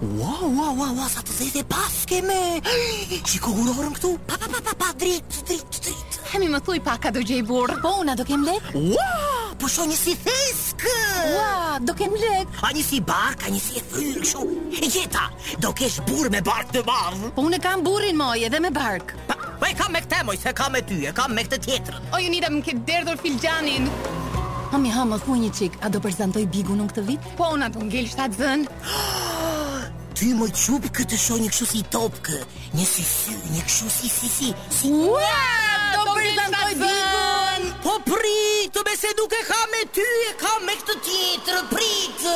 Wow, wow, wow, wow, sa të zezë e paske moj çiko aurorën këtu, pa, pa, pa, pa, pa, dritë, dritë, dritë Hë mi më thuj pak, a do gjej burrë, po unë a do kem lek Wow, po shoh një si theskë Wow, do kem lek A një si bark, a një si e fryrë kshu E gjeta, do kesh burrë me bark të madh Po, unë e kam burrin moj edhe me bark Pa, po e kam me këtë moj, s'e kam me ty, e kam me këtë tjetrën O Jonida më ke derdhur filxhanin. Hë mi hë më thuj një çik, a do prezantoj Bigun unë këtë vit? Po unë a do ngel shtatzënë. Ty moj çupë këtu shoh një këshu si topkë, një si sy, një këshu si si si, si një do prezantoj Bigun! Po prit, me se nuk e ka me ty, e ka me këtë tjetrën, prit!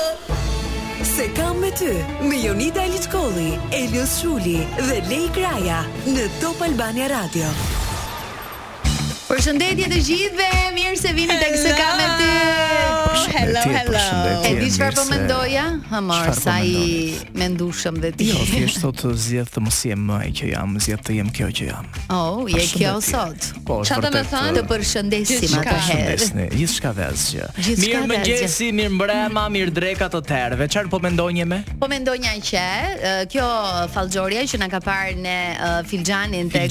S'e kam me ty, me Jonida Aliçkolli, Elio Shuli dhe Lei Kraja në Top Albania Radio. Përshëndetje të gjithëve, mirë se vini tek S'e kam me ty. Hello, hello. E di çfarë po mendoja? Hë mor, po sa i mendueshëm dhe ti. Jo, thjesht sot zgjedh të mos jem më ai që jam, zgjedh të jem kjo që jam. Oh, je kjo sot. Po, çfarë më thon? Të përshëndesim atëherë. Gjithçka dhe asgjë. Mirëmëngjesi, mirëmbrëma, mirëdreka të tërëve. Çfarë po mendonje me? Po mendonja që kjo fallxhoria që na ka parë në filxhanin tek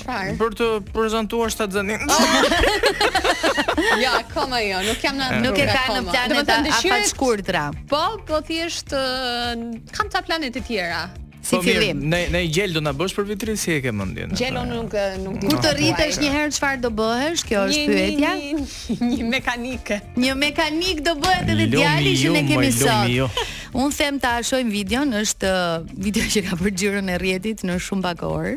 Çfarë? Për të prezantuar shtatzëninë. Jo, akoma jo, nuk jam në atë. Nuk e ka në planet të afatshkurtra. Po, po thjesht kam ca plane të tjera. Si po, fillim. Ne ne gjel do na bësh për Vit Ri si e ke mendjen. Gjel unë nuk nuk di. Kur të rritesh një herë çfarë do bëhesh? Kjo është pyetja. Një mekanike. Një mekanik do bëhet edhe djali që ne kemi sot. Unë them ta shohim videon, është video që ka bërë xhiron e rrjetit në shumë pak orë.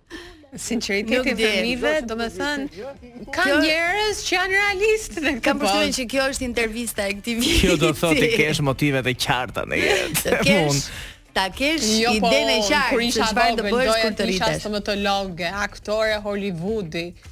Sinqeriteti i fëmijëve, domethënë ka njerëz që janë realistë në këtë. Kam përshtypjen që kjo është intervista e këtij viti. Kjo do thotë të kesh motivet e qarta në jetë. Të kesh ta kesh jo, po, idenë e qartë kur isha çfarë të bësh kur të rritesh. Isha stomatologe, aktore Hollywoodi,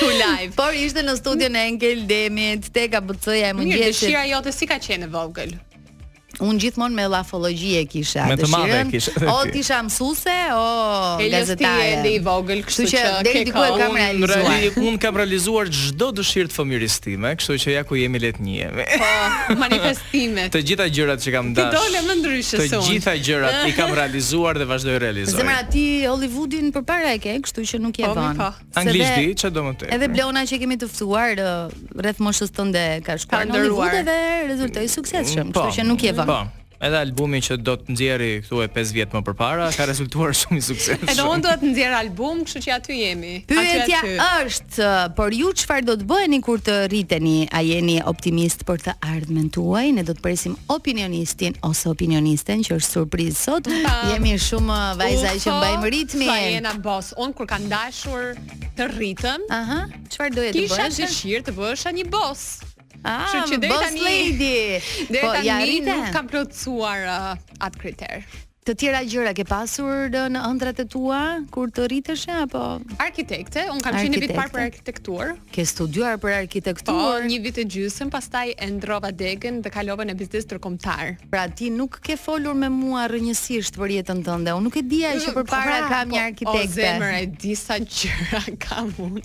Tu live. Por ishte në studion e Enkel Demit, tek ABC-ja e mëngjesit. Dëshira jote si ka qenë e vogël? Un gjithmonë me llafologji e kisha me të madhe e kisha. O të isha mësuese, o gazetare. Ti je i vogël, kështu që deri diku e kam realizuar. Un kam realizuar çdo dëshirë të fëmijërisë time, kështu që ja ku jemi le të njihemi. Po, manifest time. Të gjitha gjërat që kam dashur. Ti dole më ndryshe se unë. Të gjitha gjërat i kam realizuar dhe vazhdoj t'i realizoj. Zemra ti Hollywoodin përpara e ke, kështu që nuk je po, vonë. Po. Anglisht di, ça do më tepër. Edhe Bleona që kemi të ftuar rreth moshës tënde ka shkuar në Hollywood dhe rezultoi e suksesshme, po, kështu që nuk je vonë. Po. Edhe albumi që do të nxjerri këtu e 5 vjet më përpara ka rezultuar shumë i suksesshëm. Edhe unë do të nxjerr album, kështu që aty jemi. Pyetja është, Të, por ju çfarë do të bëheni kur të rriteni? A jeni optimist për të ardhmen tuaj? Ne do të presim opinionistin ose opinionisten që është surprizë sot. Jemi shumë uh, vajza që mbajmë ritmin. Sa jena boss, unë kur kam dashur të rritem. Aha, çfarë doje të bësh? Kisha dëshirë të bëhesha një boss. Ah, Kështu që boss tani, lady. Dhe po, tani ja nuk kam plotësuar uh, atë kriter. Të tjera gjëra ke pasur në, në ëndrrat e tua kur të rriteshe apo arkitekte? Unë kam qenë vit i parë për arkitekturë. Ke studiuar për arkitekturë? Po, një vit e gjysmë, pastaj e ndërrova degën dhe kalova në biznes ndërkombëtar. Pra ti nuk ke folur me mua rrënjësisht për jetën tënde. Unë nuk e dija që përpara po, pra, kam po, një arkitekte. O zemër, e di sa gjëra kam unë.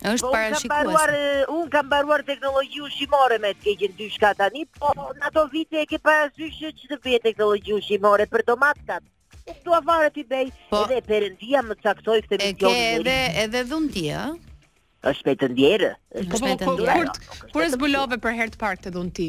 Është po, parashikues. Unë kam mbaruar teknologji ushqimore me të keqen dyshka tani, po në ato vite e ke parasysh që që të bie teknologji ushqimore për domatkat. Nuk dua fare t'i bëj, po, edhe perëndia më caktoi këtë mision. Ke edhe edhe dhunti, ë? Është me të ndjerë. Është po, me të po, ndjerë. Kur kur e zbulove për herë të parë këtë dhunti?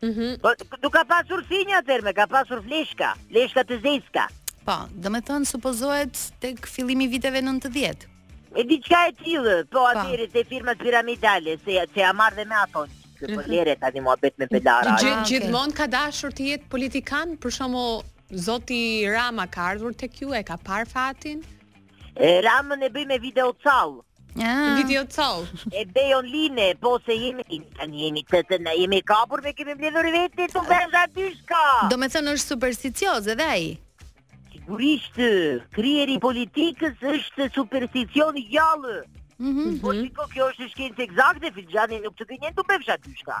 Mhm. Po nuk ka pasur filxhan atëherë, ka pasur fleshka, fleshka të zeska. Po, domethënë supozohet tek fillimi i viteve 90. E diçka e tillë, po atëherë te firmat piramidale, se se ja marr dhe me ato. Se po lëre tani mua bëhet me para. Gjith, Ah, okay. Gjithmonë kam dashur të di, politikan, për shembull, zoti Rama ka ardhur tek ju, e ka parë fatin. E Ramën e bëj me video call. Ah. Video call. E bëj online, po s'e, jemi tani jemi të të na jemi kapur me kemi mbledhur veten të bëfsha dyshka. Domethënë është supersticioz edhe ai. Sigurisht, kryeri i politikës është supersticion i gjallë. Mhm. Po shiko, kjo është shkencë ekzakte, filxhani nuk të gënjen të bëfsha dyshka.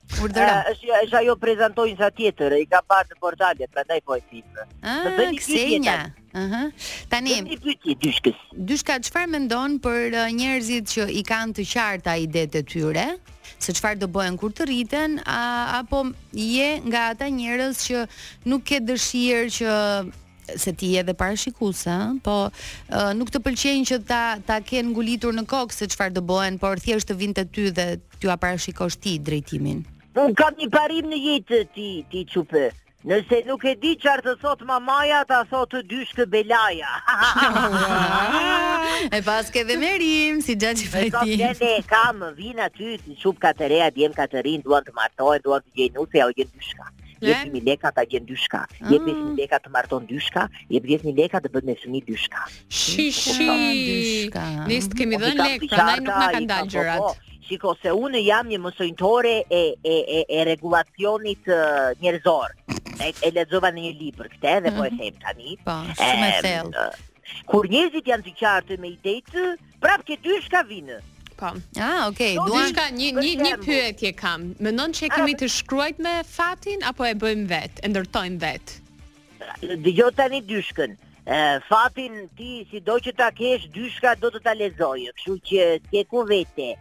Urdhëro. Është jo, është ajo prezanton s'ka tjetër, e kam parë në portale, prandaj po e them. Ah, Më bëni pyetje Ksenja. tani. Aha. Tani, Bëni pyetje dyshkës. dyshka çfarë mendon për uh, njerëzit që i kanë të qarta idetë e tyre, se çfarë do bëhen kur të rriten, a, apo je nga ata njerëz që nuk ke dëshirë që se ti je edhe parashikuese, ëh, po uh, nuk të pëlqen që ta ta kenë ngulitur në kokë se çfarë do bëhen, por thjesht të vijnë te ty dhe t'jua parashikosh ti drejtimin. Unë kam një parim në jetë ti ti çupë. Nëse nuk e di çfarë të thotë mamaja, ta thotë dyshkë belaja. e paske dhe me rimë, sikur që Ka të dhe ka më vijnë aty, si shumë ka të reja, djem ka të rinj, duan të martohen, duan të gjejnë nuse, jua gjen dyshka. Jep një mijë lekë ta gjen dyshka. Ah. Jep një mijë lekë të marton dyshka. Jep dhjetë mijë lekë të bën me fëmijë dyshka. Shi shi. Ne s'të kemi dhënë lekë, prandaj nuk na kanë dalë gjërat. Shiko se unë jam një mësonjëtore e e e, e rregullacionit njerëzor. E, e lexova në një libër këtë dhe po e mhm. them tani. Po, shumë e thellë. Kur njerëzit janë të qartë me idetë, Prap te Dyshka vijnë. Po. Ah, okay. Do duan... shka një një një pyetje kam. Mendon se e kemi të shkruajtme fatin apo e bëjmë vet, e ndërtojmë vet? Dëgjoje tani Dyshkën. E, fatin ti si do që ta kesh Dyshka do të ta lexojë, kështu që s'ke ku vete.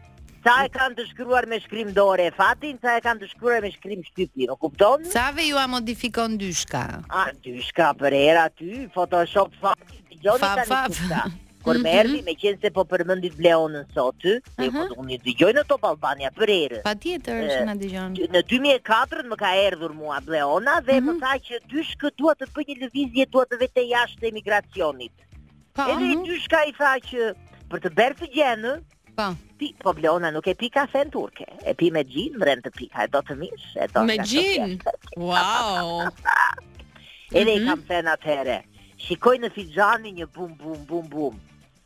Sa e kanë të shkruar me shkrim dore fatin, sa e kanë të shkruar me shkrim shtypi, e kupton? Save jua modifikon Dyshka? A, Dyshka po ta bëra ty, Photoshop fatin, dëgjoni tani. Fa fa. Kur mm -hmm. më erdhi, meqenëse po përmendit Bleonën sot ju, dhe uh -huh. ju dëgjoj në Top Albania përherë. Patjetër, që na dëgjon. Në 2004 më ka erdhur mua Bleona dhe mm -hmm. më tha që Dyshkë, dua të bëj një lëvizje, dua të vete jashtë në emigracion. Po, Edhe uh -huh. i Dyshka i tha që për të berë atë gjënë, Po. Ti po Bleona nuk e pi kafen turke, e pi me xhin, me tre pika, e do të mish, e do. Me xhin. Wow. Edhe i mhm. kam thënë atëherë, shikoj në filxhan një bum bum bum bum.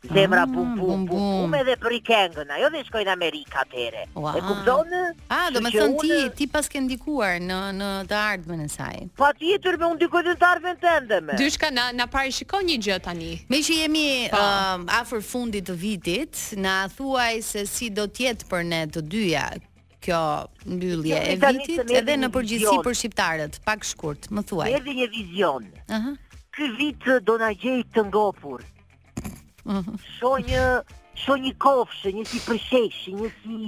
Zemra ah, bum bum bum bum edhe bëri këngën, ajo dhe shkoi në Amerikë atëherë. E kupton? Ah, domethënë ti ti paske ndikuar në në të ardhmen e saj. Patjetër me unë ndikoj dhe të ardhmen tënde me. Dyshka na na parashiko një gjë tani. Meqë jemi afër fundit të vitit, na thuaj se si do të jetë për ne të dyja kjo mbyllje e vitit edhe në përgjithësi për shqiptarët, pak shkurt, më thuaj. Edhe një vizion. Aha. Ky vit do na gjej të ngopur. Shoh një, shoh një kofshë, një si përshesh, një si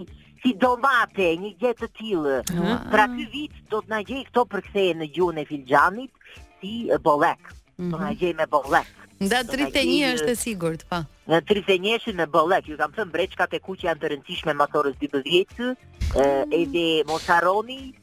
si domate, një gjë të tillë. Pra, pra ky vit do të na gjej këto përkthehen në gjuhën e filxhanit si bollek. Do mhm. na gjej me bollek. Nga 31 është e sigurt, po. Po. Në 31-shin me bollek, ju kam thënë brekët e kuqe janë të rëndësishme në atë orën 12 ë edhe mos harroni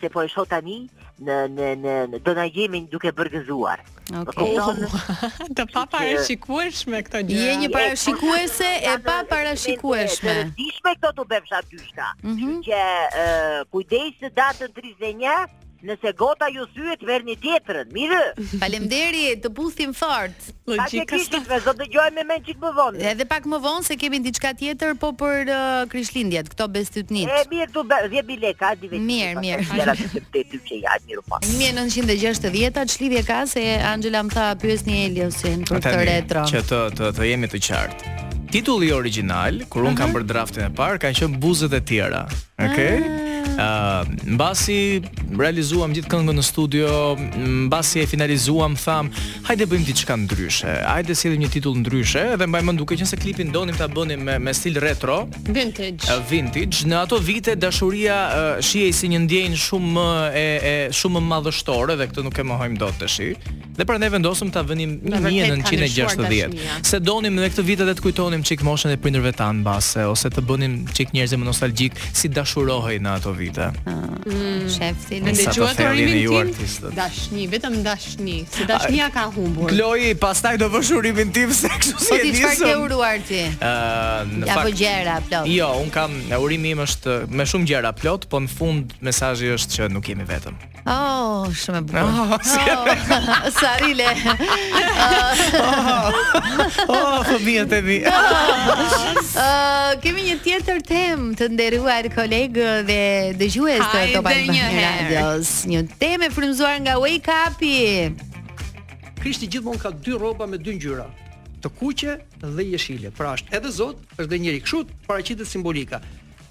se po e shoh tani në në në do na jemi duke bërë gëzuar. Okej. Okay. Oh, të paparashikueshme këto gjëra. Je një parashikuese e paparashikueshme. Të dishme këto t'u bëfsha Dyshka. Mm -hmm. Që uh, kujdes te data 31 Nëse gota ju thyhet, merrni tjetrën, mirë? Faleminderit, të puthim fort! Logjikisht ne do ta dëgjojmë më një çik më vonë. Edhe pak më vonë se kemi diçka tjetër po për uh, Krishtlindjet, këto bestytnitë. E mirë tu 10000 lekë, a di vetë. Mirë, mirë. Gjëra të të të të që janë mirë po. 1960-ta ç'lidhje ka se Anxhela më tha pyesni Eliosin për këtë retro. Që të të të jemi të qartë. Titulli origjinal, kur unë kam bërë draftin e parë, kanë qenë buzët e tjera. Okej. Ah. Uh, mbasi realizuam gjithë këngën në studio, mbasi e finalizuam, thamë, hajde bëjmë diçka ndryshe. Hajde sjellim një titull ndryshe dhe mbaj mend duke qenë se klipin donim ta bënim me, me stil retro, vintage. Uh, vintage. Në ato vite dashuria uh, shihej si një ndjenjë shumë më e, e shumë më madhështore dhe këtë nuk e mohojmë dot tash. Dhe prandaj vendosëm ta vënim 1960. Se donim në këtë vit edhe të kujtonim çik moshën e prindërve tanë mbase ose të bënim çik njerëzit më nostalgjik si dashurohej në ato vite. Mm. Shefti, ne dëgjuam urimin tënd. Dashni, vetëm dashni. Se dashnia ka humbur. Kloi, pastaj do bësh urimin tim se kështu po si e nisëm. Po ti çfarë ke uruar ti? Ëh, në fakt. Apo gjëra plot. Jo, unë kam urimi im është me shumë gjëra plot, po në fund mesazhi është që nuk jemi vetëm. Oh, shumë e bukur. Oh, si oh, Sarile. Oh, oh, fëmijët e mi. Oh, kemi një tjetër temë të nderuar kolegë dhe dëgjues të Top Albania Radios. Një temë e frymzuar nga Wake Up. Krishti gjithmonë ka dy rroba me dy ngjyra të kuqe dhe jeshile. Pra është edhe Zot, është dhe njeri. Kështu paraqitet simbolika.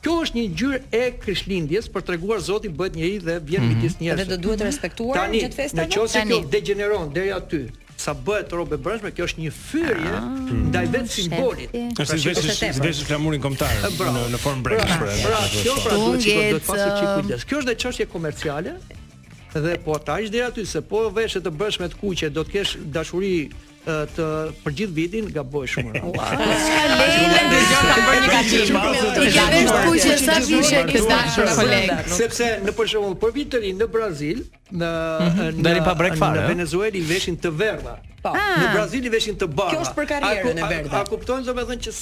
Kjo është një ngjyrë e Krishtlindjes për treguar Zoti bëhet njeri dhe vjen mhm. midis njerëzve. Dhe do duhet respektuar Tani, gjatë festave. Në qoftë se kjo degjeneron deri aty, sa bëhet rrobë e brendshme, kjo është një fyerje ah, ndaj vetë simbolit. Është pra, si të veshësh flamurin kombëtar në në formë brendshme. Pra, pra, kjo pra duhet të bëhet pas çik kujdes. Kjo është edhe çështje komerciale dhe po ta ish deri aty se po veshe të brendshme të kuqe do të kesh dashuri të për gjithë vitin gabon shumë rëndë. Ua, Leila do të jap për një kaqim. Ti ke vesh kuqe sa kuqe ke dashur koleg. Sepse ne për shembull për vit të ri në Brazil, në mhm. në pa brekfare. Në Venezuelë i veshin të verdha. Po. Ah. Në Brazil i veshin të bardha. Kjo është për karrierën e verdhë. A kupton domethënë që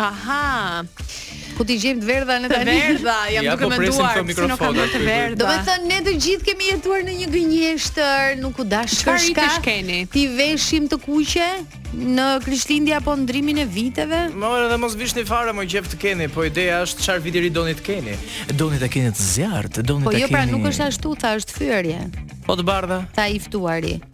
Aha. Ku t'i gjejmë të verdha ne tani? Të verdha, jam ja, duke po menduar se nuk kam të verdha. Do të thënë ne të gjithë kemi jetuar në një gënjeshtër, nuk u dashkërka t'i veshim të kuqe në Krishtlindje apo ndrimin e viteve? Jo edhe mos vishni fare meqë të keni, po ideja është çfarë viti ri doni të keni. Doni ta keni të zjarrtë, doni po ta keni. Po jo, pra nuk është ashtu, tha është fyerje. Po të bardha. Tha i ftuari.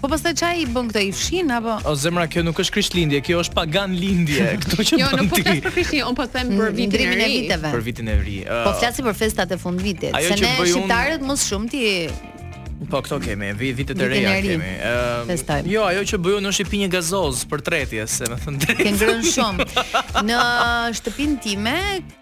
Po pastaj ça i bën këtë i fshin apo? O zemra kjo nuk është Krishtlindje, kjo është pagan lindje. Kto që jo, bën ti. Jo, nuk po flas për Krishtin, un po them për mm, vitin e ri. Për vitin e ri. Uh, po flasim për festat e fundvitit, se ne shqiptarët më shumë i Po këto kemi, vitet e reja kemi. Ëm ehm, Jo, ajo që bëj unë është pi një gazoz për tretje, se me thënë drejtë. Ke ngrënë shumë. Në shtëpinë time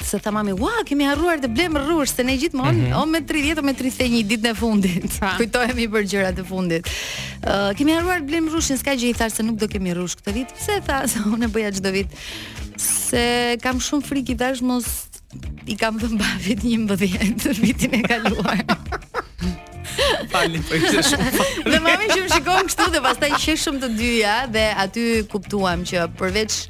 se tha mami, ua, kemi harruar të blemë rrush, se ne gjithmonë, mm -hmm. o me 30, o me 31 ditën e fundit, pra. kujtojemi për gjërat e fundit. Uh, kemi harruar të blemë rrushin, s'ka gjë i thashë se nuk do kemi rrush këtë vit, pse tha, se unë e bëja çdo vit, se kam shumë frikë i thashë mos i kam dhënë babit njëmbëdhjetë vitin e kaluar. Më falni për këtë shumë. Dhe mami që më shikon kështu dhe pastaj qeshëm të dyja dhe aty kuptuam që përveç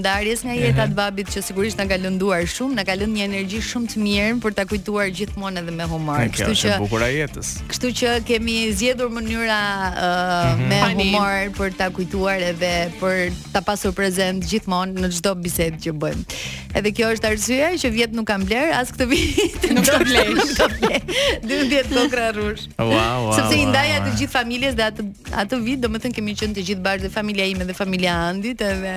ndarjes nga jeta e mhm. babit që sigurisht na ka lënduar shumë, na ka lënë një energji shumë të mirë për ta kujtuar gjithmonë edhe me humor. Kështu që është bukura e jetës. Kështu që kemi zgjedhur mënyra uh, me humor për ta kujtuar edhe për ta pasur prezent gjithmonë në çdo bisedë që bëjmë. Edhe kjo është arsyeja që vjet nuk kam blerë, as këtë vit nuk do blej. 12 kokrra rrush. Wow, wow. Sepse i ndaja të gjithë familjes dhe atë Atë vit, domethënë kemi qenë të gjithë bashkë dhe familja ime dhe familja e Andit edhe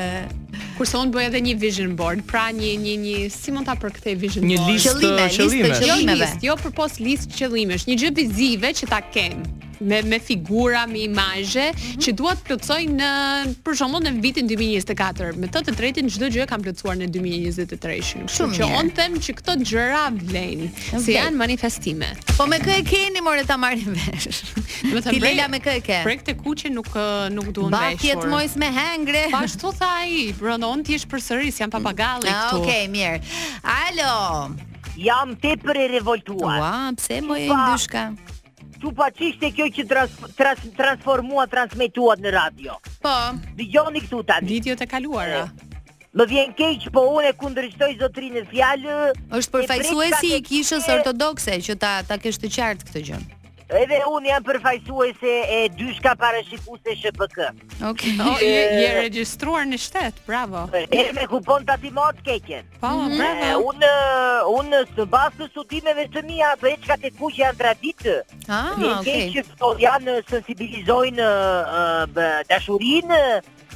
Kurse unë bëj edhe një vision board, pra një një një si mund ta përkthej vision Një board? listë Qëllime, listë qëllime. Jo qëllimeve. listë, jo përpos listë qëllimesh, një gjë vizive që ta kem me me figura, me imazhe që dua të plotësoj në për shembull në vitin 2024. Me thënë të drejtën çdo gjë e kam plotësuar në 2023-shin. Kështu Shumë që mirë. unë them që këto gjëra vlejnë. Se janë manifestime. Po me kë e keni more ta marrim vesh? Domethënë Leila me kë e ke? Brekët e kuqe nuk nuk duan veshur. Ba jet moj me hengre. Po ashtu tha ai, prandaj ti është përsëris jam papagalli ah, këtu. Okej, mirë. Alo. Jam tepër i revoltuar. Ua, pse moj Dyshka? U pa ç'ishte kjo që trans, trans, transformua, transmetuat në radio. Po. Dëgjoni këtu tani. Video të kaluara. Më vjen keq, po unë e kundërshtoj zotërinë në fjalë. Është përfaqësuesi i kishës ortodokse që ta ta kesh të qartë këtë gjë. Edhe unë jam përfaqësuese e Dyshka Parashikuese SHPK. Okej. Okay. Oh, je, je regjistruar në shtet, bravo. E me kupon tatimor të keqen. Po, mhm. bravo. Eh, unë unë në bazë të studimeve të mia ato breçkat e kuqe janë traditë. Ah, okay. Ngaqë ato janë sensibilizojnë uh, dashurinë,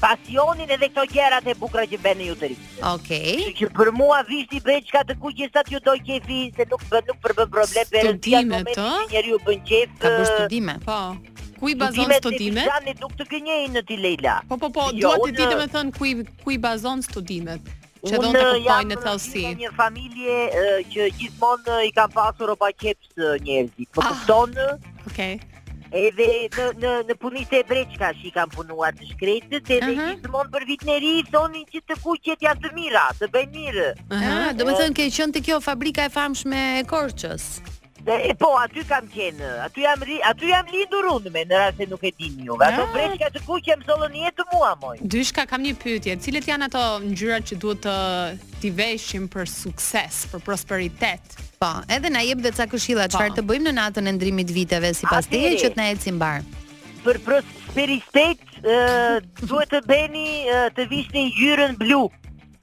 pasionin edhe këto gjëra të bukura që bën ju të ri. Okej. Okay. Që, që për mua vishni breçkat e kuqe sa ju do qejfi se nuk bën nuk përbën problem për studime të. Njeriu bën qejf. Ka bërë studime. Po. Ku i bazon studimet? Studimet nuk të gënjejnë në ti Leila. Po po po, jo, dua të di domethën ku i ku i bazon studimet. që do të kuptojnë në thellësi. Unë jam nga një familje që gjithmonë i kam pasur rrobaqepës njerëzit. Më ah, kupton? Okej. Edhe në në në punishte breçkash kanë punuar të shkretët, edhe mhm. gjithmonë për vitin e ri thonin që të kuqet janë të mira, të bëjnë mirë. Ëh, ah, domethënë ke qenë te kjo fabrika e famshme e Korçës. E po, aty kam qenë, aty jam, ri, aty jam lindur unë me, në rast se nuk e din ju. Ja. Ato breçka të kuqe më sollën në jetë mua, moj. Dyshka, kam një pyetje, cilat janë ato ngjyrat që duhet të t'i veshim për sukses, për prosperitet? Po, edhe na jep dhe ca këshilla, po. çfarë të bëjmë në natën e ndërrimit viteve, sipas teje që të na eci mbarë? Për prosperitet, uh, duhet të bëni, uh, të vishni ngjyrën blu.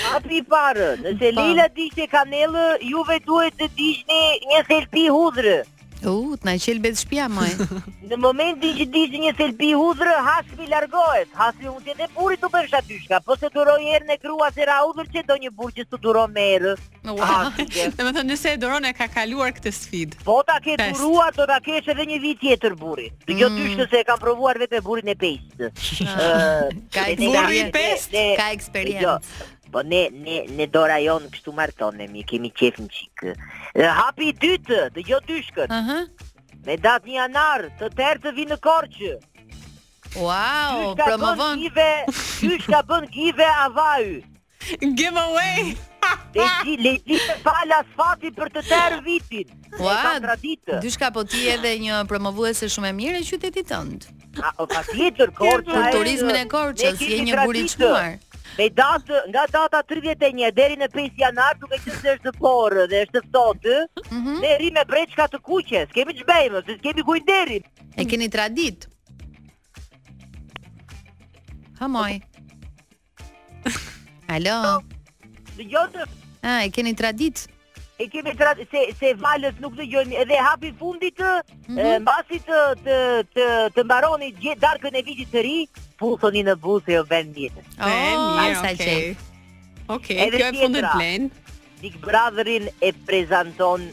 Hapi i parë, nëse po. Leila digjte kanelë, juve duhet të digjni një thelpi hudhër. U, uh, të na qelbet shpia moj. Në momentin që digjni një thelpi hudhër, hasmi largohet. Hasmi mund të jetë burri të bësh aty shka, po se duroj erën e gruas era hudhër që do një burrë që të duron me erë. Domethënë, nëse e duron e ka kaluar këtë sfidë. Po ta ke duruar, do ta kesh edhe një vit tjetër burrin. Dhe kjo mm. dyshë se e kam provuar vetë me burrin e pestë. Ka eksperiencë, ka eksperiencë. Jo, po ne ne ne te rajoni kështu martonemi, kemi qejf një çik. Hapi i dytë, dëgjo Dyshkën. Aha. Uh -huh. Me datë një janar, të tërë të vinë në Korçë. Wow, promovon. Dyshka bën give, Dyshka bën giveaway. Give away. Dhe t'i, le t'i falas fatin për të tërë vitin. Ua, e kanë traditë. Dyshka po ti edhe një promovuese shumë e mirë e qytetit tënd. A, o pa tjetër, Korça Për turizmin e Korçës, je një gur i çmuar. Me datë, nga data 31 deri në 5 janar, duke qenë se është borë dhe është ftohtë, mm -hmm. ne rrimë me breçka të kuqe, s'kemi ç'bëjmë, se s'kemi ku i nderim. E keni traditë. Ha moj. Alo. Dëgjoni. Ah, e keni traditë. E kemi tra se se valët nuk dëgjohen edhe hapi i fundit të mm -hmm. mbasi të të të, të mbaroni gjithë darkën e vitit të ri, puthuni në buzë e u bën mirë. Oh, mirë, sa okay. Okej, okay, kjo e fundit plan. Big Brotherin e prezanton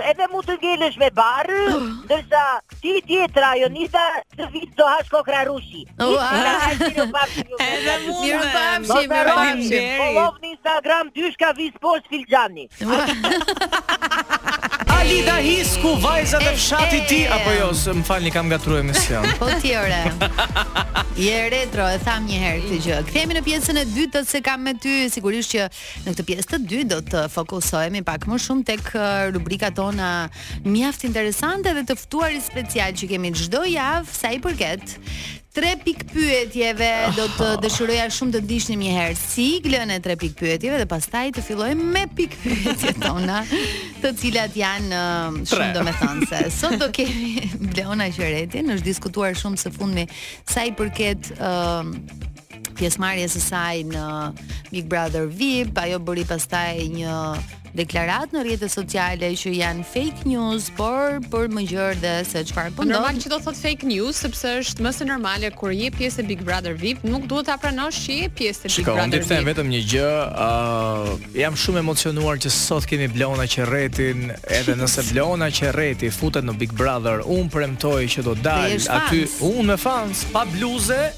Edhe mund të ngelesh me barrë, ndërsa ti tjetra, Jonida, këtë vit do hash kokrra rrushi. Edhe mu më pafshi, më pafshi. Follow në Instagram, Dyshka Viskot filxhani. Alida Hisku vajzat e fshatit tim apo jo, se më falni kam ngatërruar emision. Po ti ore. Je retro, e thamë një herë këtë gjë. Kthehemi në pjesën e dytë se kam me ty, sigurisht që Në këtë pjesë të dytë do të fokusohemi pak më shumë tek rubrikat tona mjaft interesante dhe të ftuarit special që kemi çdo javë sa i përket tre pikëpyetjeve do të ah. dëshiroja shumë të shihnim një herë siglën e tre pikëpyetjeve dhe pastaj të fillojmë me pikëpyetjet tona, të cilat janë um, shumë domethënëse. Sot do kemi Bleona Qerretin, është diskutuar shumë së fundmi sa i përket um, pjesëmarrjes së saj në Big Brother VIP, ajo bëri pastaj një deklaratë në rrjetet sociale që janë fake news, por për më gjerë dhe se çfarë po, po ndodh. Normal që do thotë fake news sepse është më se normale kur je pjesë e Big Brother VIP, nuk duhet ta pranosh që je pjesë e Big Brother VIP. Shiko, them vetëm një gjë, uh, jam shumë emocionuar që sot kemi Bleona Qerretin, edhe nëse Bleona Qerreti futet në Big Brother, unë premtoj që do dal aty, unë me fans pa bluzë,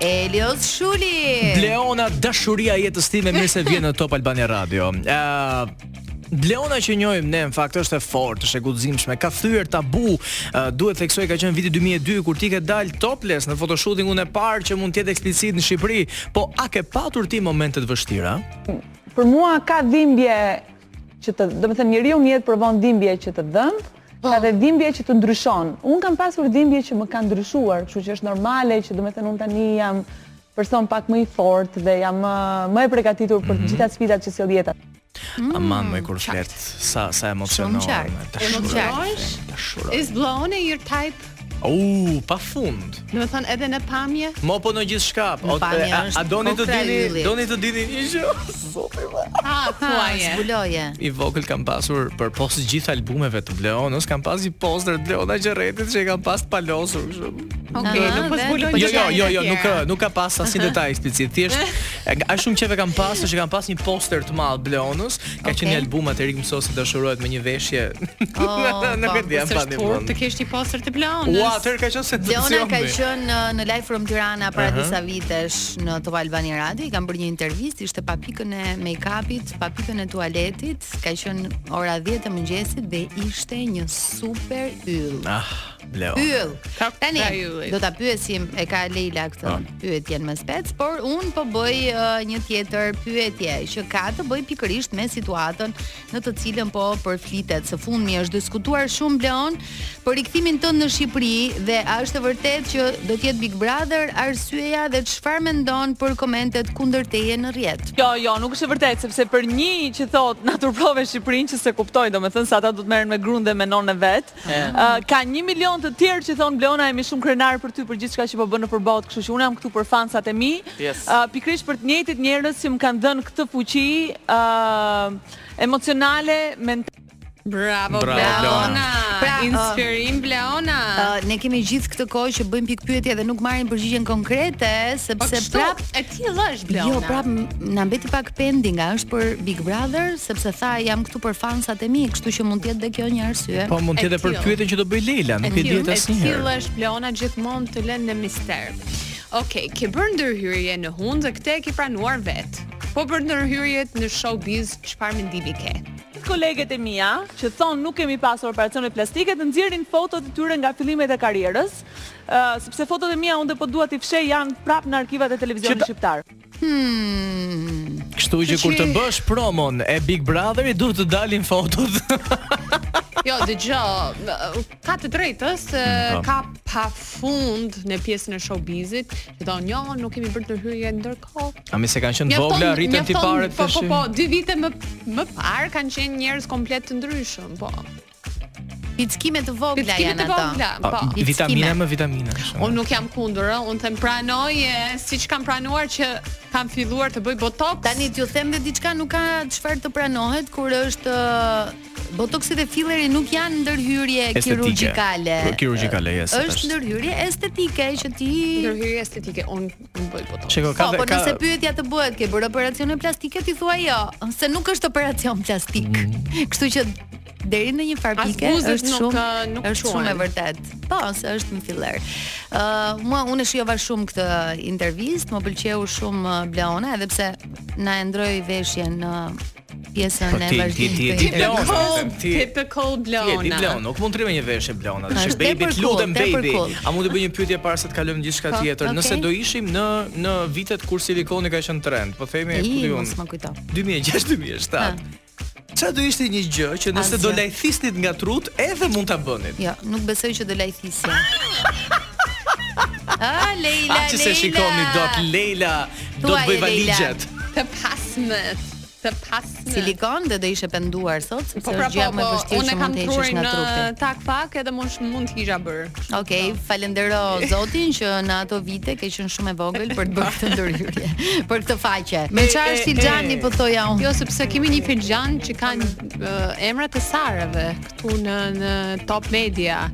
Elios Shuli. Bleona dashuria e jetës sime mirë se vjen në Top Albania Radio. Ë uh, Bleona që njohim ne në fakt është e fortë, është e guximshme, ka thyer tabu. Uh, duhet të theksoj ka qenë viti 2002 kur ti ke dalë topless në photoshootingun e parë që mund të jetë eksplicit në Shqipëri, po a ke patur ti momente të vështira? Për mua ka dhimbje që të, do të thënë njeriu në jetë provon dhimbje që të dhemb, Ka dhe dhimbje që të ndryshon. Unë kam pasur dhimbje që më kanë ndryshuar, kështu që është normale që domethënë unë tani jam person pak më i fortë dhe jam më e përgatitur për të mhm. gjitha sfidat që sjell jeta. Mm, Aman më kur flet sa sa emocionon. Shumë qartë. Emocionohesh? Is Bleona your type? Uuu, pa fund. Domethënë edhe në pamje? Mo po në gjithçka. Në pamje a, është. A doni të dini, doni të dini një gjë? Zoti im. Ha, thuaje. Zbuloje. I vogël kam pasur përpos gjithë albumeve të Bleonës, kam pas një poster të Bleona Qerretit që e kam pas të palosur. Ok, nuk po zbuloj jo, jo, jo, jo, nuk, nuk ka pas asnjë detaj eksplicit. Thjesht, a shumë qeve kam pas, që kam pas një poster të madh të Bleonës, Ka okay. qenë një album atëherë Ik mëso si dashurohet me një veshje. Oh, në këtë dia pa më. Të kesh ti poster të Bleonës. Ua, atë ka qenë se Bleona ka qenë uh, në Live from Tirana para uh -huh. disa vitesh në Top Albania Radio, i kanë bërë një intervistë, ishte pa pikën e make-upit, pa pikën e tualetit, ka qenë ora 10 e mëngjesit dhe ishte një super yll. Ah. Bleona. Yll. Tani do ta pyesim e ka Leila këtë oh. pyetjen me spec, por unë po bëj uh, një tjetër pyetje që ka të bëjë pikërisht me situatën në të cilën po përflitet. Së fundmi është diskutuar shumë Bleona për rikthimin tënd në Shqipëri dhe a është e vërtetë që do të jetë Big Brother arsyeja dhe çfarë mendon për komentet kundër teje në rrjet? Jo, jo, nuk është e vërtetë sepse për një që thotë na turprove Shqipërinë që s'e kuptoj, domethënë se ata do të merren me grun dhe me nonën e vet. Ka një milion të tjerë që thonë Bleona jemi shumë krenarë për ty për gjithçka që po bën nëpër botë Kështu që unë jam këtu për fansat e mi Pikërisht për të njëjtit njerëz që më kanë dhënë këtë fuqi Emocionale Mentale Bravo Bleona pra, Inspirim Bleona Ne kemi gjithë këtë kohë që bëjmë pikëpyetje dhe nuk marrim përgjigjen konkrete Sepse prap E tillë është Bleona. Jo, prap na mbeti pak pending, a është për Big Brother, sepse tha jam këtu për fansat e mi, kështu që mund të jetë dhe kjo një arsye. Po mund të jetë për pyetjen që do bëjë Leila, nuk e di asnjë. asnjëherë. E tillë është Bleona gjithmonë të lë në mister. Okej, okay, ke bërë ndërhyrje në hundë dhe këtë e ke pranuar vetë. Po për ndërhyrjet në showbiz, çfarë mendimi ke? Koleget e mia që thonë nuk kemi pasur operacione plastike të nxjerrin fotot e tyre nga fillimet e karrierës Sepse fotot e mia unë dhe po dua t'i fshij janë prap në arkivat e televizionit shqiptar. Hmm. Kështu që kur të bësh promon e Big Brotherit duhet të dalin fotot. jo, dëgjo, ka të drejtë se hmm, po. ka pafund në pjesën e showbizit, që thonë jo, nuk kemi bërë ndërhyrje ndërkohë. A mi se kanë qenë vogla, rritën ti pare të shumë? Po, po, po, dy vite më, më parë kanë qenë njerëz komplet të ndryshëm, po. Pickime të vogla janë ato. Vogla, po. po. Vitamina me vitamina. Unë nuk jam kundër, ë, unë them pranoje siç kam pranuar që kam filluar të bëj botox. Tani t'ju them dhe diçka nuk ka çfarë të pranohet kur është botoxi dhe filleri nuk janë ndërhyrje kirurgjikale. Kirurgjikale, yes. Është ndërhyrje estetike që ti ndërhyrje estetike. Unë Nuk bëj botox. Shiko, ka po, po nëse ka... pyetja të bëhet ke bërë operacione plastike ti thua jo, se nuk është operacion plastik. Mm. Kështu që deri në një farë pike është shumë nuk, uh, nuk është shumë e vërtetë. Po, se është me filler. Ë, uh, mua unë e shijova shumë këtë intervistë, më pëlqeu shumë uh, Bleona, edhe pse na e ndërroi veshjen në uh, pjesën e vazhdimit. Ti je ti Bleona, ti je ti cool Bleona. Ti je ti Bleona, nuk mund të rri me një veshje Bleona. Ti je baby, të lutem baby. A mund të bëj një pyetje para se të kalojmë në diçka po, tjetër? Nëse do ishim në në vitet kur silikoni ka qenë trend, po themi ku di unë. Jo, s'më kujtohet. 2006, 2007. Ça do ishte një gjë që nëse do lajthisnit nga trutë, edhe mund ta bënit? Jo, nuk besoj që do lajthisja. Ah, Leila, Leila. Aq s'e shikoni dot Leila, do të bëj valixhet. Të pasmet, të pasmet. Silikon dhe do ishe penduar sot, sepse po, pra, është gjëja po, më e po, vështirë që mund të heqësh nga trupi. Unë kam qenë tak fak edhe mund mund të kisha bërë. Okej, okay, no. falënderoj Zotin që në ato vite ke qenë shumë e vogël për të bërë këtë ndërhyrje, për këtë faqe. Me çfarë është filxhani po thoja unë? Jo, sepse kemi një filxhan që kanë uh, emrat e Sarave këtu në në Top Media.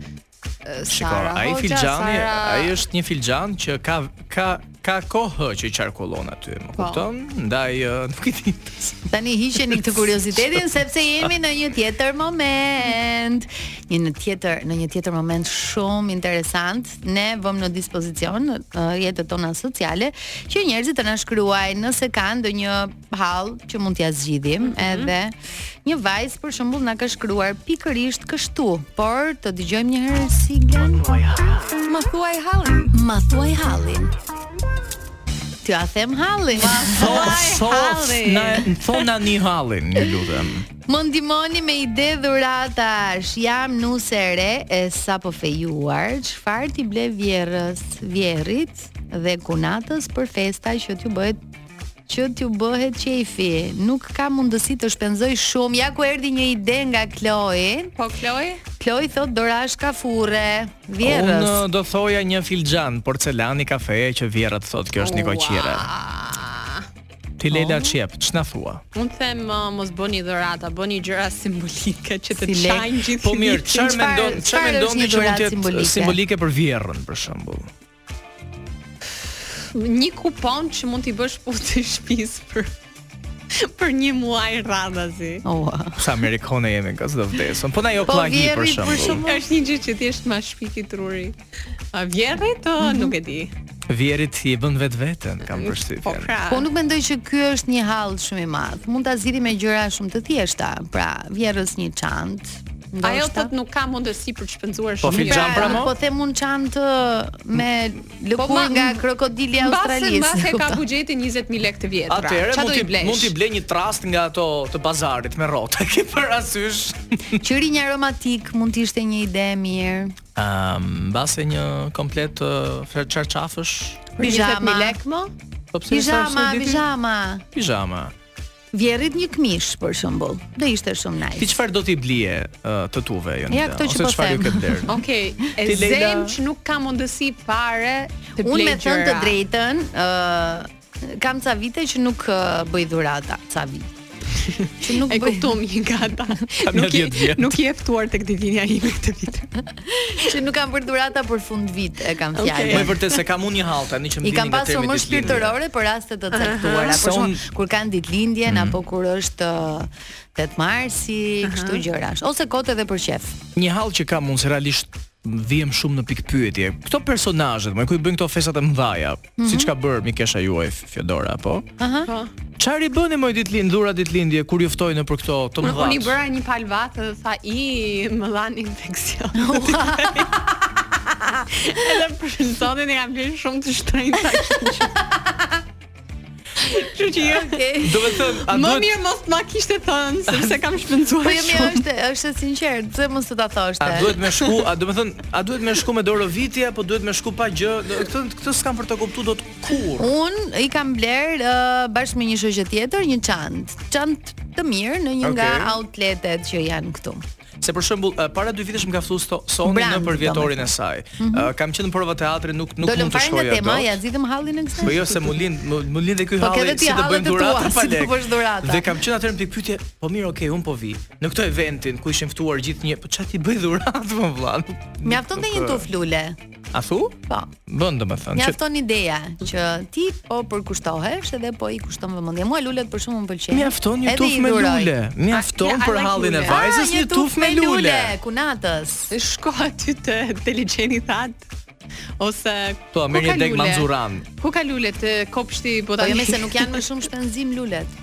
Shiko, ai filxhani, ai është një filxhan që ka ka ka kohë që qarkullon aty, më po. kupton? Ndaj nuk e di. Tani hiqeni këtë kuriozitetin sepse jemi në një tjetër moment. Një në tjetër, në një tjetër moment shumë interesant, ne vëmë në dispozicion rrjetet tona sociale që njerëzit të na shkruajnë nëse kanë ndonjë hall që mund t'ja zgjidhim, mm -hmm. edhe një vajzë për shembull na ka shkruar pikërisht kështu, por të dëgjojmë një herë siglën. Ma thuaj hallin. Ma thuaj hallin. Ty ta them hallin? Ma thuaj hallin. Na thoni hallin, ju lutem. Më ndihmoni me ide dhuratash Jam nuse re e sapofejuar Çfarë t'i ble vjehrrës Vjehrrit dhe kunatës për festa Që t'ju bëhet që t'ju bëhet qejfi. Nuk ka mundësi të shpenzoj shumë. Ja ku erdhi një ide nga Kloi. Po Kloi? Kloi thotë dorashka furre, vjerrës. Unë uh, do thoja një filxhan porcelani kafeje që vjerra të thotë kjo është një koqire. Ti Leila oh. Çep, ç'na thua? Unë them uh, mos bëni dhurata, bëni gjëra simbolike që të kënaqen të gjithë. Po mirë, çfarë mendon, çfarë mendon ti që mund të jetë simbolike për vjerrën për shembull? Një kupon që mund t'i bësh punët e shtëpisë për për një muaj radhazi. Oh. Sa amerikane jemi nga do vdesim. Po na jo po, klagi për shemb. Për shemb është një gjë që thjesht ma shpiku truri. A vjerri të mm -hmm. nuk e di. Vjerrit i bën vetveten, kam po, përshtypjen. Po, pra. po nuk mendoj që ky është një hall shumë i madh. Mund ta zgjidhim me gjëra shumë të thjeshta. Pra, vjerrës një çantë, Ndoshta. Ajo thotë nuk ka mundësi për të shpenzuar po shumë. Po filxhan pra mo? Po them unë çantë me po, lëkurë po, nga krokodili i Australisë. Mbase mbase ka buxhetin 20000 lekë të vjetra. Pra. Atëherë mund t'i mund t'i blejë një trastë nga ato të pazarit me rrota. Ke parasysh? Qirinj aromatikë mund të ishte një ide e mirë. Ehm, um, mbase një komplet uh, çarçafësh. Pijama. Pijama, pijama. Pijama. Vjerrit një këmishë për shembull, do ishte shumë nice. Ti çfarë do t'i blije uh, të tuve jo? Ja këto që po them. Okej, okay, e Ti, Leila... zëmë që nuk ka mundësi fare të blejë. Unë me thënë të drejtën, ë uh, kam ca vite që nuk uh, bëj dhurata, ca vite. Që nuk e kupton njëra. Nuk je nuk je ftuar tek ditëlindja ime këtë vit. Që nuk kam bërë dhurata për fund vit e kam fjalën. Okay. Po vërtet se kam unë një hall tani që më vjen nga temi. I kam pasur më shpirtërore për raste të caktuara, por kur kanë ditëlindjen mm -hmm. apo kur është 8 uh, marsi, kështu uh -huh. gjëra. Ose kot edhe për qejf. Një hall që kam unë realisht vihem shumë në pikëpyetje. Këto personazhet, mo kur i bëjnë këto festat e mëdha, Mm -hmm. Siç ka bërë mikesha juaj Fiodora, po. Aha. Po. Çfarë i bëni moj ditëlind, dhuratë ditëlindjeje kur ju ftojnë nëpër këto të mëdha? Unë i bëra një palë vathë dhe tha më dhanë infeksion. Edhe për Sonin e kam bërë shumë të shtrenjtë. Kështu që jo. Okej. Domethënë, a duhet Më mirë mos ma kishte thënë, sepse kam shpenzuar Po jo mirë shumë. është është e sinqertë, pse mos të ta thoshte? A duhet me shku, domethënë, a duhet me shku me dorovitje apo duhet me shku pa gjë? Do- Këtë këtë s'kam për ta kuptuar dot kurrë. Unë i kam blerë, bashkë me një shoqe tjetër një çantë. Çantë të mirë në një nga Okej. outletet që janë këtu. Se për shembull, para dy vitesh më ka ftuar Soni në përvjetorin e saj. Mm -hmm. uh, kam qenë në prova teatri, nuk nuk mund të shkoja dot. Tema, t'ia zgjidhim hallin e kësaj. Po jo se më lindi, më lindi dhe ky po halli si të bëjmë dhuratë pa lek. dhe kam qenë atëherë në pikëpyetje, po mirë, okay, unë po vij. Në këtë eventin ku ishin ftuar gjithë, po ça t'i bëj dhuratë mor vëlla. Mjafton të një tufë lule. A thu? Po. Bën domethënë. Mjafton që... ideja që ti po përkushtohesh edhe po i kushton vëmendje. Mua lulet për shembull më pëlqejnë. Mjafton një tuf me lule. Mjafton për hallën e vajzës një tufë me lule. Kunatës. Shko aty të inteligjeni that. Ose po merr një degë manxuranë. Ku ka lule te kopshti po, po tani? Po jemi se nuk janë më shumë shpenzim lulet.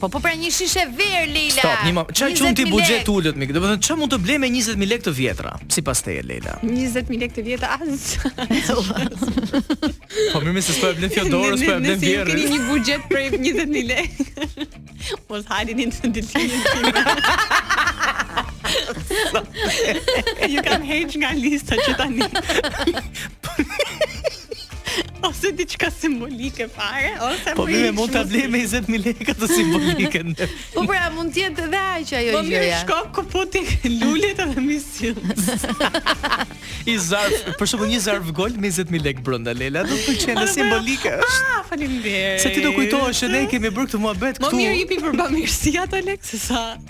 Po po pra një shishe verë Leila. Stop, një moment. Çfarë quan ti buxhet të ulët mik? Domethënë çfarë mund të blej me 20000 lekë të vjetra, sipas teje Leila? 20000 lekë të vjetra as. Po mirë se s'po ia blen Fiodorës, po ia blen vjehrrës. Keni një buxhet për 20000 lekë. Mos halin në ditën. Ju kam heq nga lista që tani. ose diçka simbolike fare, ose po më mund ta blej me 20000 lekë të simbolike. po pra mund të jetë edhe aq ajo gjëja. Po mirë shko këputi lulet edhe m'i sill. Një zarf, për shembull një zarf gold me 20000 lekë brenda Lela, do të pëlqejë edhe simbolike ah, është. Ah, faleminderit. Se ti do kujtohesh se ne kemi bërë këtë muhabet këtu. Po mirë jepi për bamirësi ato lekë se sa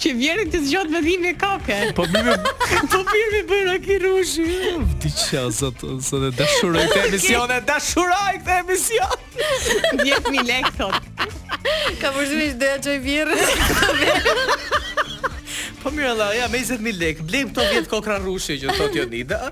Që vjehrrën të zgjot me dhimbje koke. Po mirë, po mirë me bën raki rrushi. Diçka zot, zot e dashuroj këtë emision, e dashuroj këtë emision. 10000 lekë thot. Ka përshtypje që do ja çoj vjehrrës. Po mirë hallall, ja me 20000 lekë, blejmë këto 10 kokrra rrushi që thotë Jonida.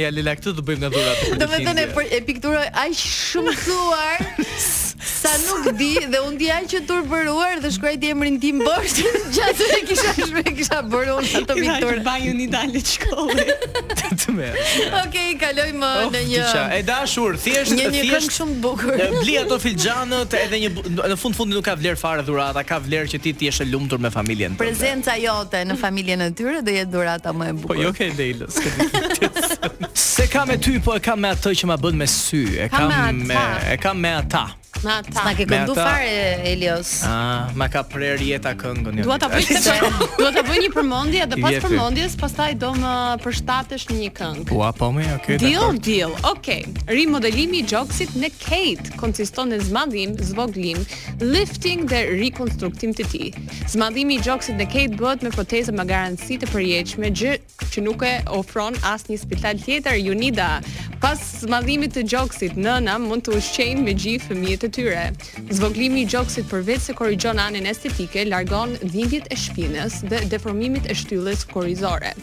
Ja Lela këtë do bëjmë nga dhura për ditën. Domethënë e, e pikturoj aq shumë thuar sa nuk di dhe unë di aq që turpëruar dhe shkruaj di emrin tim bosh gjasme e kisha gjasme kisha bërë unë atë pikturë. Bajë un i dalë shkollë. Të më. Okej, kalojmë uh, në një. Diqa. E dashur, thjesht një një këngë shumë të bukur. Bli ato filxhanët edhe një në fund të fundit nuk ka vlerë fare dhurata, ka vlerë që ti të jesh e lumtur me familjen. Prezenca jote në familjen e tyre do jetë dhurata më e bukur. Po jo ke del. S'e kam me ty, po e kam me atë që ma bën me sy. E kam me e kam me ata. Me ata. Ma ke këndu fare Elios. Ah, ma ka prerë jeta këngën. Dua ta bëj se dua ta bëj një përmendje dhe pas përmendjes pastaj do më përshtatesh në një këngë. Po apo më, okay. Deal, deal. Okay. Rimodelimi i gjoksit në KEIT konsiston në zmadhim, zvoglim, lifting dhe rikonstruktim të tij. Zmadhimi i gjoksit në KEIT bëhet me proteza me garanci të përjetshme, që nuk e ofron asnjë spital tjetër Jonida. Pas zmadhimit të gjoksit, nënat mund të ushqejnë me gji fëmijët e tyre. Zvoglimi i gjoksit përveç se korrigjon anën estetike, largon dhimbjet e shpinës dhe deformimet e shtyllës kurrizore.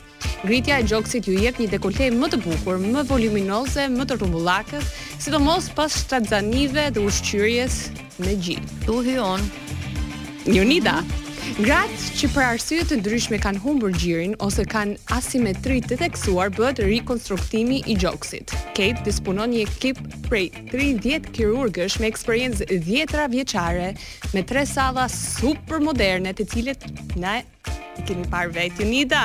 Ngritja e gjoksit ju jep një dekolte më të bukur, më voluminoze, më të rrumbullakët, sidomos pas shtatzanive dhe ushqyerjes Me gji. Tu hy on. Jonida. Gratë që për arsye të ndryshme kanë humbur gjirin ose kanë asimetri të theksuar bëhet rikonstruktimi i gjoksit. KEIT disponon një ekip prej 30 kirurgësh me eksperiencë dhjetra vjeçare me tre salla super moderne të cilët na E keni parë vetë Nida.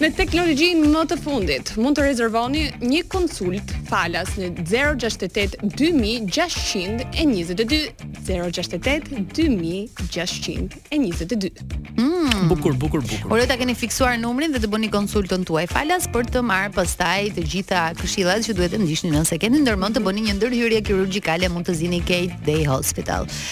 Me teknologjinë më të fundit, mund të rezervoni një konsult falas në 068 2622 068 2622. Mm. Bukur, bukur, bukur. Ore ta keni fiksuar numrin dhe të bëni konsultën tuaj falas për të marrë pastaj të gjitha këshillat që duhet të ndiqni nëse keni ndërmend të bëni një ndërhyrje kirurgjikale mund të zgjidhni KEIT Day Hospital.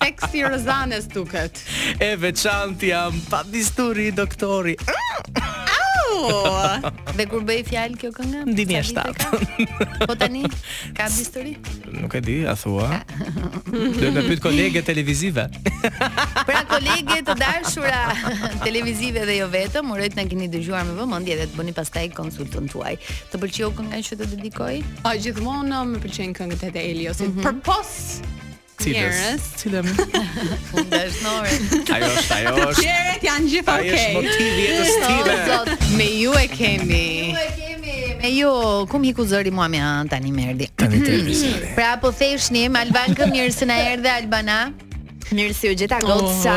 Teksti Rozanës duket. E veçantë jam, pa bisturi doktori. Oh! Dhe ku bën fjalë kjo kënga? Ndimi e shtatë. Po tani ka bisturi? Nuk e di, a thua? Do të pyet kolege televizive. pra kolege të dashura televizive dhe jo vetëm, uroj të na keni dëgjuar me vëmendje dhe të bëni pastaj konsultën tuaj. Të pëlqeu kënga që të dedikoj? Po gjithmonë më pëlqejnë këngët e Eli ose mm -hmm. përpos Cilës? Cilën? Fundesh nore. Ajo është, ajo është. Tjerat janë gjithë okay. Ajo është motivi i jetës time. Zot, me ju e kemi. Ju e kemi. Me ju, ku m'iku zëri mua me an tani merdi. Tani të Prapë thërrisni me Albanën mirë se na erdhe Albana. Mirë se ju gjeta oh, goca.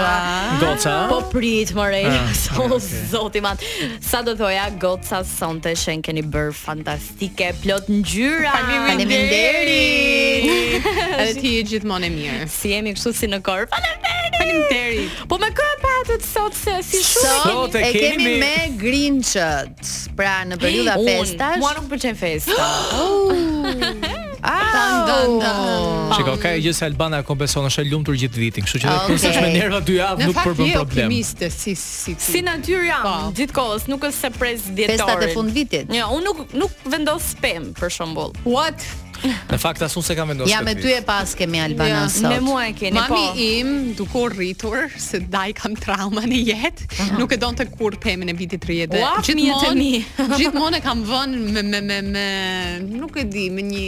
Goca. Po prit more. Ah, o zot i madh. S'do thoja goca sonte se jeni bër fantastik. Ti ke plot ngjyra. Faleminderit. Edhe ti je gjithmonë e mirë. Si jemi kështu si në kor. Faleminderit. Faleminderit. Po me kë e patët sot se si shumë e kemi. Sot e kemi me Grinchët. Pra në periudha festash. Unë mua nuk pëlqen festa. Ah, Shiko s'ka gjë se Albana kompenson është e lumtur gjithë vitin, kështu që ah, okay. dhe kur është me nerva dy javë nuk përbën problem. Në fakt je optimiste, si Si natyrë jam po. gjithë kohës, nuk është se pres dhjetorin. Festat e fundvitit. Jo, unë nuk nuk vendos pemë për shembull. What? Në fakt as unë s'e kam vendosur. Ja me ty e paskemi Albana ja, sot. Me mua e keni Mami po. Mami im duke u rritur se ndaj kam trauma në jetë, uh -huh. nuk e donte kurrë pemën e vitit të ri. Wow, gjithmonë gjithmonë e kam vënë me me me me nuk e di, me një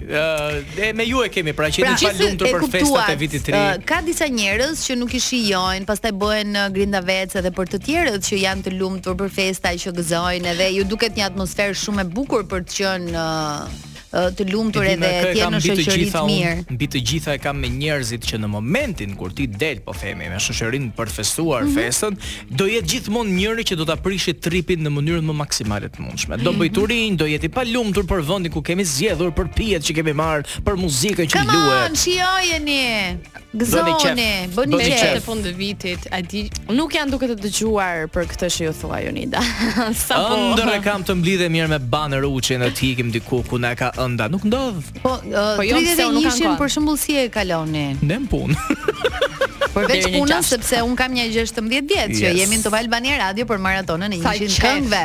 Ëh, me ju e kemi, pra që s'para jeni të lumtur për festat e vitit të ri. Ka disa njerëz që nuk i shijojnë, pastaj bëhen grindavec edhe për të tjerët që janë të lumtur për festa që gëzojnë edhe ju duket një atmosferë shumë e bukur për të qenë të lumtur edhe të jenë në shoqëri të mirë. Mbi të gjitha e kam me njerëzit që në momentin kur ti del po themi me shoqërinë për të festuar mm -hmm. festën, do jetë gjithmonë njëra që do ta prishë tripin në mënyrën më maksimale të mundshme. Do bëj mhm. turin, do jetë e palumtur për vendin ku kemi zgjedhur, për pijet që kemi marr, për muzikën që luhet. Come on, shijojeni. Gëzoni, bëni një çfarë të fund të vitit. A di, nuk janë duke të dëgjuar për këtë që ju thua Jonida. Sa po. Ëndër e kam të mblidhemi me Bane Ruçin e të ikim diku ku na ka ënda. Nuk ndodh. Po, uh, po 31, për shembull si e kaloni? Ne në punë. Përveç punës sepse un kam një 16 vjet yes. që jemi në Top Albania Radio për maratonën e 100 këngëve.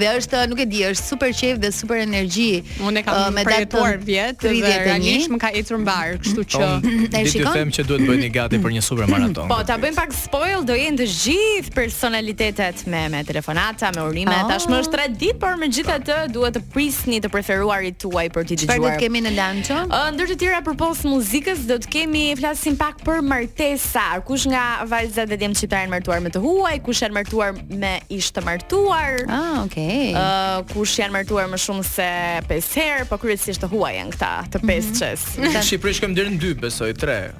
Dhe është, nuk e di, është super qejf dhe super energji. Un e kam uh, përjetuar vjet dhe realisht më ka ecur mbar, kështu që e shikoj. Ti them që duhet bëhemi gati për një super maraton. Po, ta bëjmë pak Spoil do jenë të gjithë personalitetet me me telefonata, me urime. Oh. Tashmë është traditë, por megjithatë duhet të prisni të preferuarit tuaj për t'i dëgjuar. Çfarë do të kemi në Lancio? Ndër të tjera përpos muzikës do të kemi flasim pak për martesa. Kush nga vajzat dhe djemtë shqiptarë janë martuar me të huaj, kush janë martuar me ish të martuar? Ah, okay. Uh, kush janë martuar më shumë se 5 herë, po kryesisht të huaj janë këta, të mhm. pesëshes. Mm -hmm. Në Shqipëri shkojmë deri në 2, besoj, 3.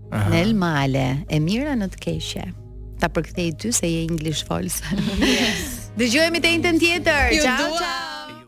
Aha. Nel Male, e mira në të keqe. Ta përkthej ty se je English folëse. Yes. Dëgjohemi të enjten tjetër. Ciao, ciao.